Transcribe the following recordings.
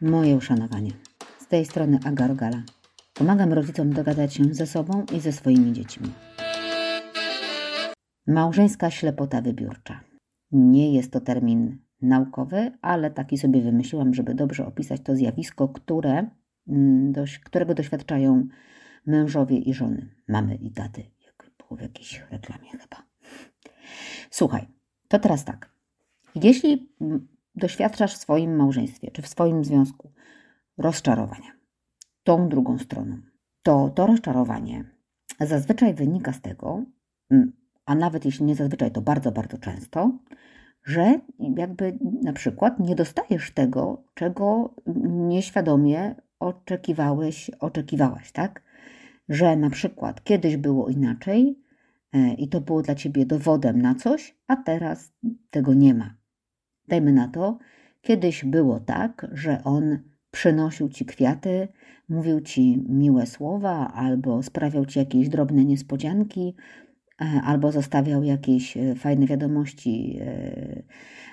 Moje uszanowanie. Z tej strony Aga Rogala. Pomagam rodzicom dogadać się ze sobą i ze swoimi dziećmi. Małżeńska ślepota wybiórcza. Nie jest to termin naukowy, ale taki sobie wymyśliłam, żeby dobrze opisać to zjawisko, które, mm, dość, którego doświadczają mężowie i żony, mamy i taty, jak było w jakiejś reklamie chyba. Słuchaj, to teraz tak. Jeśli doświadczasz w swoim małżeństwie czy w swoim związku rozczarowania tą drugą stroną, to to rozczarowanie zazwyczaj wynika z tego, a nawet jeśli nie zazwyczaj, to bardzo, bardzo często, że jakby na przykład nie dostajesz tego, czego nieświadomie oczekiwałeś, oczekiwałaś, tak? Że na przykład kiedyś było inaczej e, i to było dla ciebie dowodem na coś, a teraz tego nie ma. Dajmy na to, kiedyś było tak, że on przynosił ci kwiaty, mówił ci miłe słowa albo sprawiał ci jakieś drobne niespodzianki, e, albo zostawiał jakieś e, fajne wiadomości e,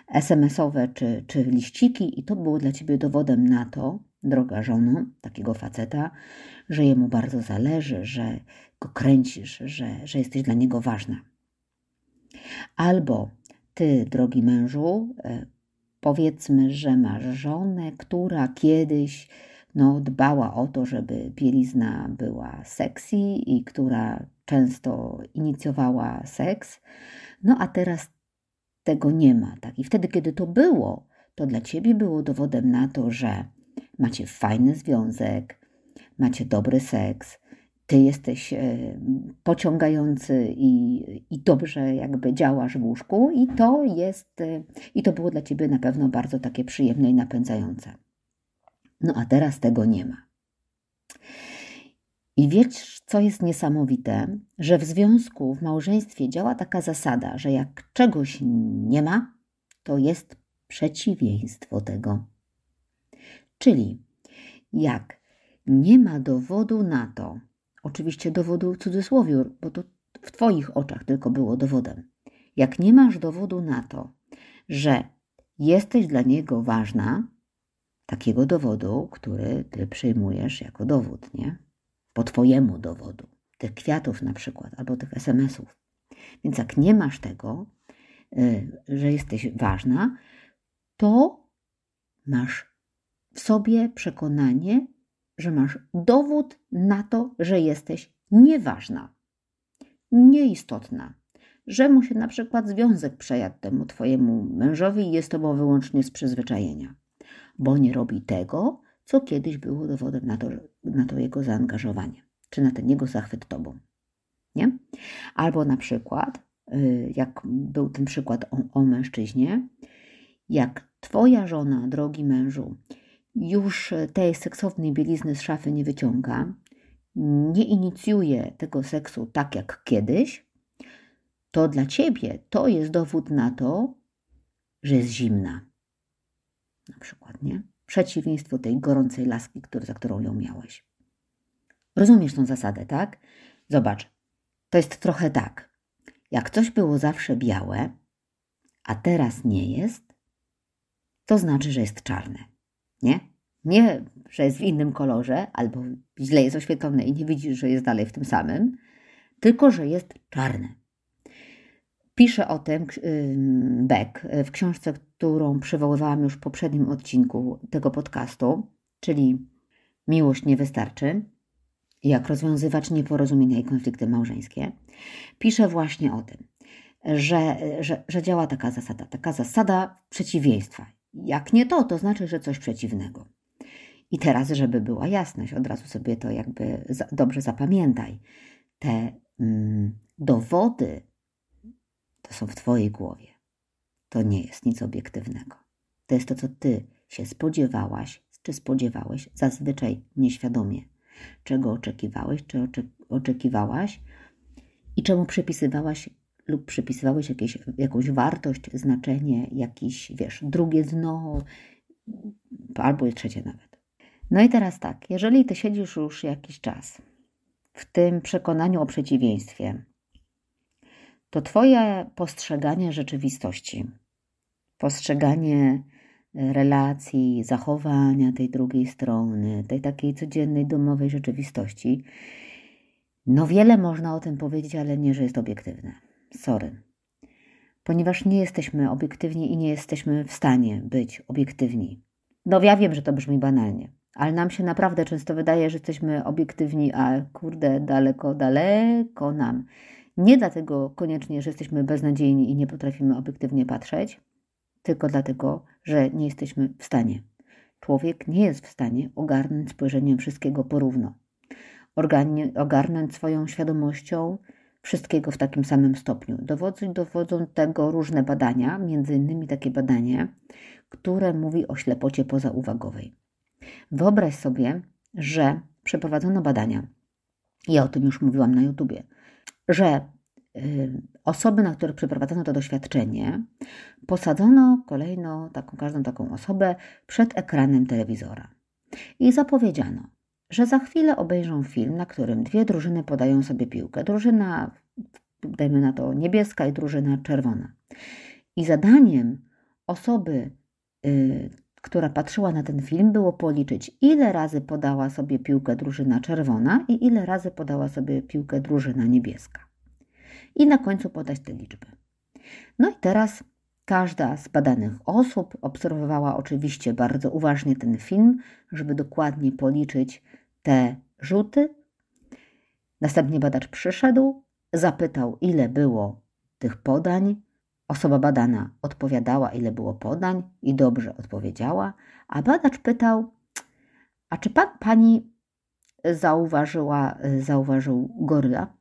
SMS-owe czy, czy liściki, i to było dla ciebie dowodem na to, droga żono, takiego faceta, że jemu bardzo zależy, że go kręcisz, że, że jesteś dla niego ważna. Albo ty, drogi mężu, e, powiedzmy, że masz żonę, która kiedyś no, dbała o to, żeby bielizna była sexy i która często inicjowała seks, no a teraz tego nie ma. Tak? I wtedy, kiedy to było, to dla ciebie było dowodem na to, że macie fajny związek, macie dobry seks, ty jesteś e, pociągający i, i dobrze jakby działasz w łóżku i to jest, e, i to było dla ciebie na pewno bardzo takie przyjemne i napędzające. No a teraz tego nie ma. I wiesz, co jest niesamowite, że w związku, w małżeństwie działa taka zasada, że jak czegoś nie ma, to jest przeciwieństwo tego. Czyli jak nie ma dowodu na to, Oczywiście dowodu w cudzysłowie, bo to w Twoich oczach tylko było dowodem. Jak nie masz dowodu na to, że jesteś dla niego ważna, takiego dowodu, który ty przyjmujesz jako dowód, nie? Po Twojemu dowodu, tych kwiatów na przykład, albo tych SMS-ów. Więc jak nie masz tego, y, że jesteś ważna, to masz w sobie przekonanie, że masz dowód na to, że jesteś nieważna, nieistotna, że mu się na przykład związek przejadł temu twojemu mężowi i jest tobą wyłącznie z przyzwyczajenia, bo nie robi tego, co kiedyś było dowodem na to, na to jego zaangażowanie, czy na ten jego zachwyt tobą. Nie? Albo na przykład, y, jak był ten przykład o, o mężczyźnie, jak twoja żona, drogi mężu, już tej seksownej bielizny z szafy nie wyciąga, nie inicjuje tego seksu tak jak kiedyś, to dla ciebie to jest dowód na to, że jest zimna. Na przykład, nie? Przeciwieństwo tej gorącej laski, za którą ją miałeś. Rozumiesz tą zasadę, tak? Zobacz, to jest trochę tak. Jak coś było zawsze białe, a teraz nie jest, to znaczy, że jest czarne. Nie? Nie, że jest w innym kolorze albo źle jest oświetlone i nie widzisz, że jest dalej w tym samym, tylko że jest czarne. Pisze o tym Beck w książce, którą przywoływałam już w poprzednim odcinku tego podcastu, czyli Miłość nie wystarczy. Jak rozwiązywać nieporozumienia i konflikty małżeńskie. Pisze właśnie o tym, że, że, że działa taka zasada, taka zasada przeciwieństwa. Jak nie to, to znaczy, że coś przeciwnego. I teraz, żeby była jasność, od razu sobie to jakby dobrze zapamiętaj. Te mm, dowody to są w Twojej głowie. To nie jest nic obiektywnego. To jest to, co Ty się spodziewałaś, czy spodziewałeś, zazwyczaj nieświadomie, czego oczekiwałeś, czy oczekiwałaś i czemu przypisywałaś lub przypisywałeś jakieś, jakąś wartość, znaczenie, jakiś, wiesz, drugie dno, albo trzecie nawet. No i teraz tak, jeżeli ty siedzisz już jakiś czas w tym przekonaniu o przeciwieństwie, to twoje postrzeganie rzeczywistości, postrzeganie relacji, zachowania tej drugiej strony, tej takiej codziennej domowej rzeczywistości. No wiele można o tym powiedzieć, ale nie, że jest obiektywne. Sorry. Ponieważ nie jesteśmy obiektywni i nie jesteśmy w stanie być obiektywni. No ja wiem, że to brzmi banalnie, ale nam się naprawdę często wydaje, że jesteśmy obiektywni, a kurde, daleko, daleko nam. Nie dlatego koniecznie, że jesteśmy beznadziejni i nie potrafimy obiektywnie patrzeć, tylko dlatego, że nie jesteśmy w stanie. Człowiek nie jest w stanie ogarnąć spojrzeniem wszystkiego porówno, ogarnąć swoją świadomością wszystkiego w takim samym stopniu. Dowodzą, dowodzą tego różne badania, między innymi takie badanie, które mówi o ślepocie pozauwagowej. Wyobraź sobie, że przeprowadzono badania, ja o tym już mówiłam na YouTubie, że y, osoby, na które przeprowadzono to doświadczenie, posadzono kolejno taką, każdą taką osobę przed ekranem telewizora i zapowiedziano, że za chwilę obejrzą film, na którym dwie drużyny podają sobie piłkę. Drużyna, dajmy na to, niebieska i drużyna czerwona. I zadaniem osoby, yy, która patrzyła na ten film, było policzyć, ile razy podała sobie piłkę drużyna czerwona i ile razy podała sobie piłkę drużyna niebieska. I na końcu podać te liczby. No i teraz każda z badanych osób obserwowała oczywiście bardzo uważnie ten film, żeby dokładnie policzyć te rzuty. Następnie badacz przyszedł, zapytał, ile było tych podań. Osoba badana odpowiadała, ile było podań i dobrze odpowiedziała, a badacz pytał, a czy pan, pani zauważyła, zauważył goryla?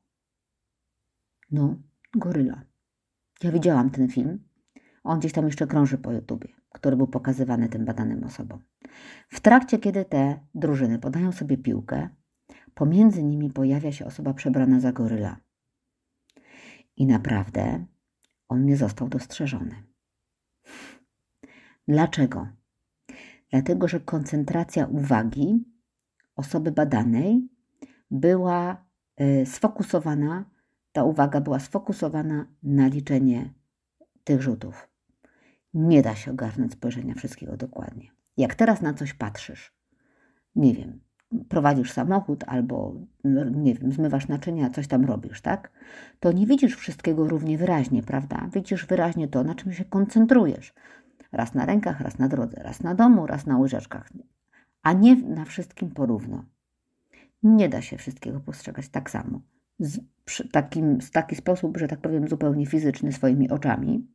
No, goryla. Ja widziałam ten film. On gdzieś tam jeszcze krąży po YouTubie, który był pokazywany tym badanym osobom. W trakcie, kiedy te drużyny podają sobie piłkę, pomiędzy nimi pojawia się osoba przebrana za goryla. I naprawdę on nie został dostrzeżony. Dlaczego? Dlatego, że koncentracja uwagi osoby badanej była y, sfokusowana, ta uwaga była sfokusowana na liczenie tych rzutów. Nie da się ogarnąć spojrzenia wszystkiego dokładnie. Jak teraz na coś patrzysz, nie wiem, prowadzisz samochód albo, nie wiem, zmywasz naczynia, coś tam robisz, tak? To nie widzisz wszystkiego równie wyraźnie, prawda? Widzisz wyraźnie to, na czym się koncentrujesz. Raz na rękach, raz na drodze, raz na domu, raz na łyżeczkach, a nie na wszystkim porówno. Nie da się wszystkiego postrzegać tak samo. Z, takim, w taki sposób, że tak powiem, zupełnie fizyczny swoimi oczami.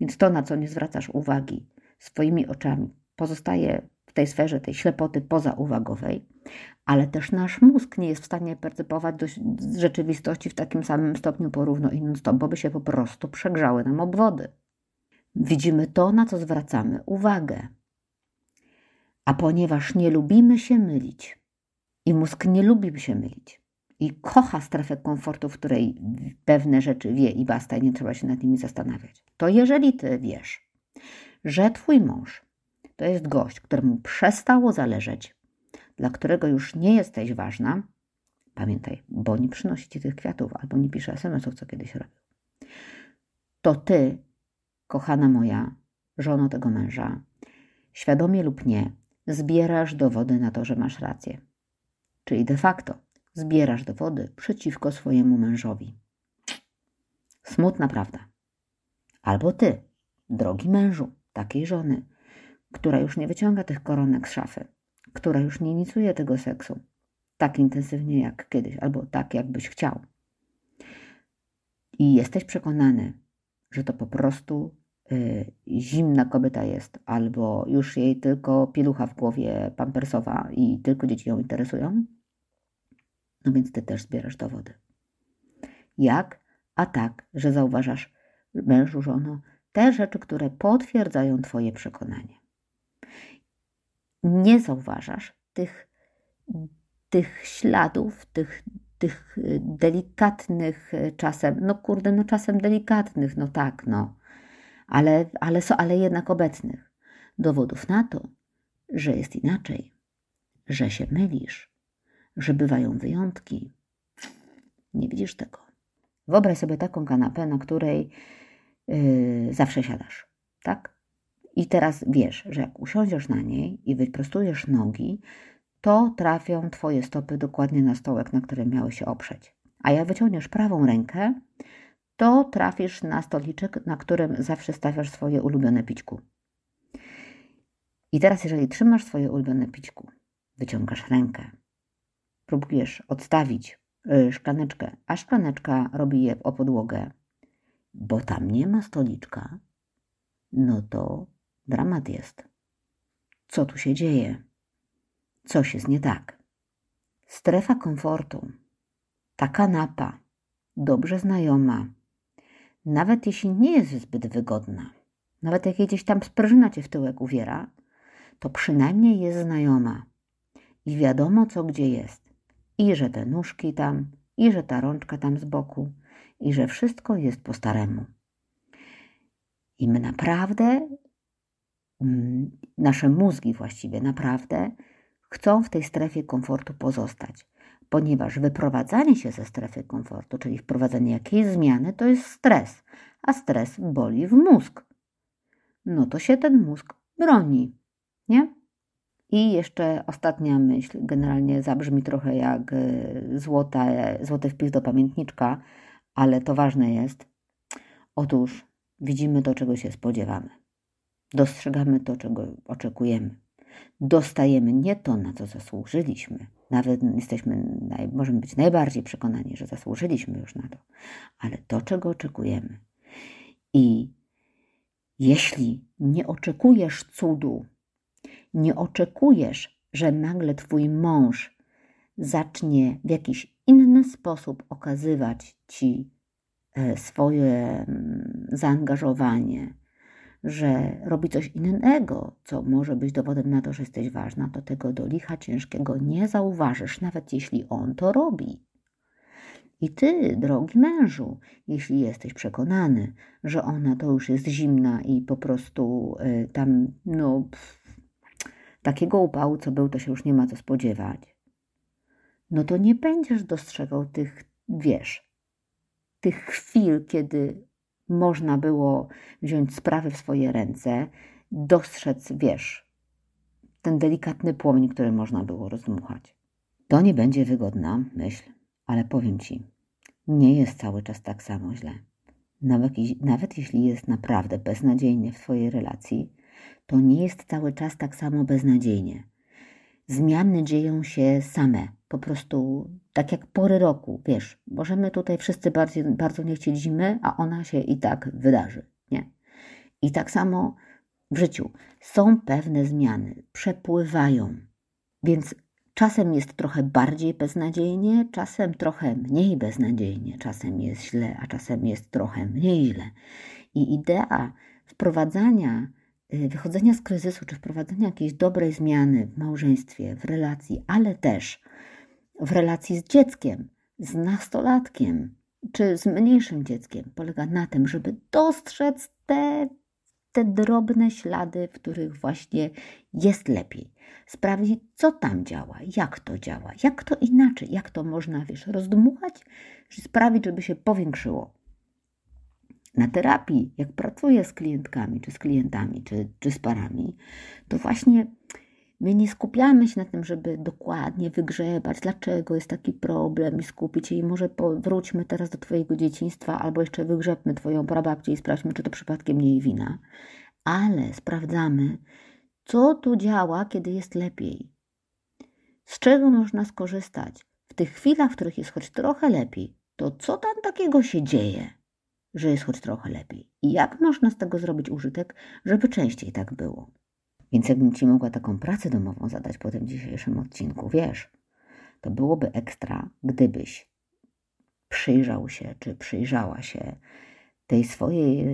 Więc to, na co nie zwracasz uwagi swoimi oczami, pozostaje w tej sferze tej ślepoty pozauwagowej, ale też nasz mózg nie jest w stanie percypować do rzeczywistości w takim samym stopniu porówno i non-stop, bo by się po prostu przegrzały nam obwody. Widzimy to, na co zwracamy uwagę. A ponieważ nie lubimy się mylić i mózg nie lubi się mylić i kocha strefę komfortu, w której pewne rzeczy wie i basta i nie trzeba się nad nimi zastanawiać, to jeżeli ty wiesz, że twój mąż to jest gość, któremu przestało zależeć, dla którego już nie jesteś ważna, pamiętaj, bo nie przynosi ci tych kwiatów albo nie pisze SMS-ów, co kiedyś robił, to ty, kochana moja, żono tego męża, świadomie lub nie, zbierasz dowody na to, że masz rację. Czyli de facto zbierasz dowody przeciwko swojemu mężowi. Smutna prawda. Albo ty, drogi mężu, takiej żony, która już nie wyciąga tych koronek z szafy, która już nie inicjuje tego seksu tak intensywnie jak kiedyś, albo tak, jakbyś chciał. I jesteś przekonany, że to po prostu y, zimna kobieta jest, albo już jej tylko pielucha w głowie pampersowa i tylko dzieci ją interesują, no więc ty też zbierasz dowody. Jak? A tak, że zauważasz, mężu, żono, te rzeczy, które potwierdzają Twoje przekonanie. Nie zauważasz tych, tych śladów, tych, tych delikatnych czasem, no kurde, no czasem delikatnych, no tak, no, ale, ale, ale jednak obecnych dowodów na to, że jest inaczej, że się mylisz, że bywają wyjątki. Nie widzisz tego. Wyobraź sobie taką kanapę, na której yy, zawsze siadasz, tak? I teraz wiesz, że jak usiądziesz na niej i wyprostujesz nogi, to trafią Twoje stopy dokładnie na stołek, na którym miały się oprzeć. A jak wyciągniesz prawą rękę, to trafisz na stoliczek, na którym zawsze stawiasz swoje ulubione pićku. I teraz, jeżeli trzymasz swoje ulubione pićku, wyciągasz rękę, próbujesz odstawić y, szklaneczkę, a szklaneczka robi je o podłogę, bo tam nie ma stoliczka, no to dramat jest. Co tu się dzieje? Coś jest nie tak. Strefa komfortu, ta kanapa, dobrze znajoma, nawet jeśli nie jest zbyt wygodna, nawet jak gdzieś tam sprężyna cię w tyłek uwiera, to przynajmniej jest znajoma i wiadomo co gdzie jest. I że te nóżki tam, i że ta rączka tam z boku, i że wszystko jest po staremu. I my naprawdę, mm, nasze mózgi właściwie naprawdę chcą w tej strefie komfortu pozostać, ponieważ wyprowadzanie się ze strefy komfortu, czyli wprowadzenie jakiejś zmiany, to jest stres, a stres boli w mózg. No to się ten mózg broni, nie? I jeszcze ostatnia myśl, generalnie zabrzmi trochę jak e, złota, złoty wpis do pamiętniczka, ale to ważne jest. Otóż widzimy to, czego się spodziewamy. Dostrzegamy to, czego oczekujemy. Dostajemy nie to, na co zasłużyliśmy. Nawet jesteśmy, możemy być najbardziej przekonani, że zasłużyliśmy już na to, ale to, czego oczekujemy. I jeśli nie oczekujesz cudu, nie oczekujesz, że nagle twój mąż zacznie w jakiś inny sposób okazywać ci e, swoje mm, zaangażowanie, że robi coś innego, co może być dowodem na to, że jesteś ważna, to tego do licha ciężkiego nie zauważysz, nawet jeśli on to robi. I ty, drogi mężu, jeśli jesteś przekonany, że ona to już jest zimna i po prostu y, tam, no, pff, takiego upału, co był, to się już nie ma co spodziewać, no to nie będziesz dostrzegał tych, wiesz, tych chwil, kiedy można było wziąć sprawy w swoje ręce, dostrzec, wiesz, ten delikatny płomień, który można było rozdmuchać. To nie będzie wygodna myśl, ale powiem ci, nie jest cały czas tak samo źle. Nawet, nawet jeśli jest naprawdę beznadziejnie w Twojej relacji, to nie jest cały czas tak samo beznadziejnie. Zmiany dzieją się same, po prostu tak jak pory roku, wiesz, możemy tutaj wszyscy bardziej, bardzo nie chcieć zimy, a ona się i tak wydarzy, nie? I tak samo w życiu są pewne zmiany, przepływają, więc czasem jest trochę bardziej beznadziejnie, czasem trochę mniej beznadziejnie, czasem jest źle, a czasem jest trochę mniej źle. I idea wprowadzania wychodzenia z kryzysu, czy wprowadzenia jakiejś dobrej zmiany w małżeństwie, w relacji, ale też w relacji z dzieckiem, z nastolatkiem, czy z mniejszym dzieckiem, polega na tym, żeby dostrzec te, te drobne ślady, w których właśnie jest lepiej. Sprawdzić, co tam działa, jak to działa, jak to inaczej, jak to można, wiesz, rozdmuchać, sprawić, żeby się powiększyło na terapii, jak pracuję z klientkami, czy z klientami, czy, czy z parami, to właśnie my nie skupiamy się na tym, żeby dokładnie wygrzebać, dlaczego jest taki problem i skupić się i może wróćmy teraz do Twojego dzieciństwa, albo jeszcze wygrzebmy Twoją prababcię i sprawdźmy, czy to przypadkiem nie jej wina. Ale sprawdzamy, co tu działa, kiedy jest lepiej. Z czego można skorzystać? W tych chwilach, w których jest choć trochę lepiej, to co tam takiego się dzieje? Że jest choć trochę lepiej. I jak można z tego zrobić użytek, żeby częściej tak było? Więc jakbym Ci mogła taką pracę domową zadać po tym dzisiejszym odcinku, wiesz, to byłoby ekstra, gdybyś przyjrzał się, czy przyjrzała się tej swojej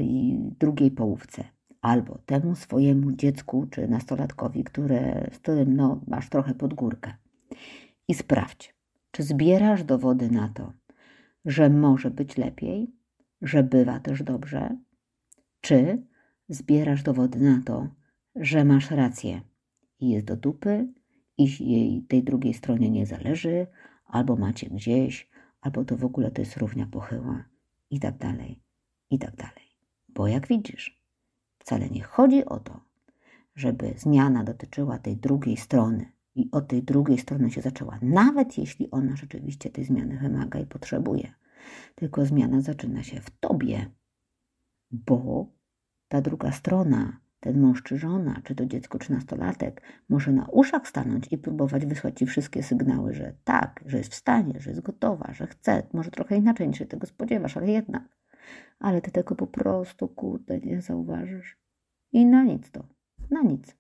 drugiej połówce, albo temu swojemu dziecku, czy nastolatkowi, które, z którym no, masz trochę pod górkę. I sprawdź, czy zbierasz dowody na to, że może być lepiej, że bywa też dobrze, czy zbierasz dowody na to, że masz rację? I jest do dupy i jej tej drugiej stronie nie zależy, albo macie gdzieś, albo to w ogóle to jest równia pochyła. I tak dalej, i tak dalej. Bo jak widzisz, wcale nie chodzi o to, żeby zmiana dotyczyła tej drugiej strony. I od tej drugiej strony się zaczęła, nawet jeśli ona rzeczywiście tej zmiany wymaga i potrzebuje. Tylko zmiana zaczyna się w tobie, bo ta druga strona, ten mąż czy żona, czy to dziecko, czy nastolatek, może na uszach stanąć i próbować wysłać ci wszystkie sygnały, że tak, że jest w stanie, że jest gotowa, że chce, może trochę inaczej niż się tego spodziewasz, ale jednak. Ale ty tego po prostu, kurde, nie zauważysz. I na nic to, na nic.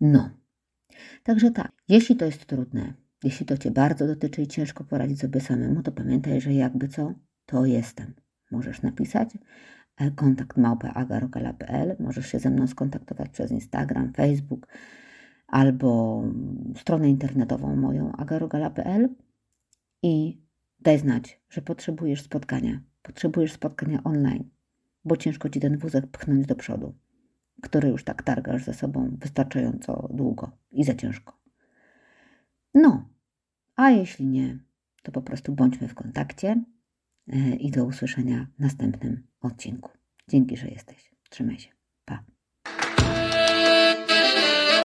No. Także tak, jeśli to jest trudne, jeśli to Cię bardzo dotyczy i ciężko poradzić sobie samemu, to pamiętaj, że jakby co, to jestem. Możesz napisać e, kontakt małpa.agarogala.pl, możesz się ze mną skontaktować przez Instagram, Facebook albo stronę internetową moją agarogala.pl i daj znać, że potrzebujesz spotkania, potrzebujesz spotkania online, bo ciężko Ci ten wózek pchnąć do przodu który już tak targasz ze sobą wystarczająco długo i za ciężko. No, a jeśli nie, to po prostu bądźmy w kontakcie e, i do usłyszenia w następnym odcinku. Dzięki, że jesteś. Trzymaj się. Pa.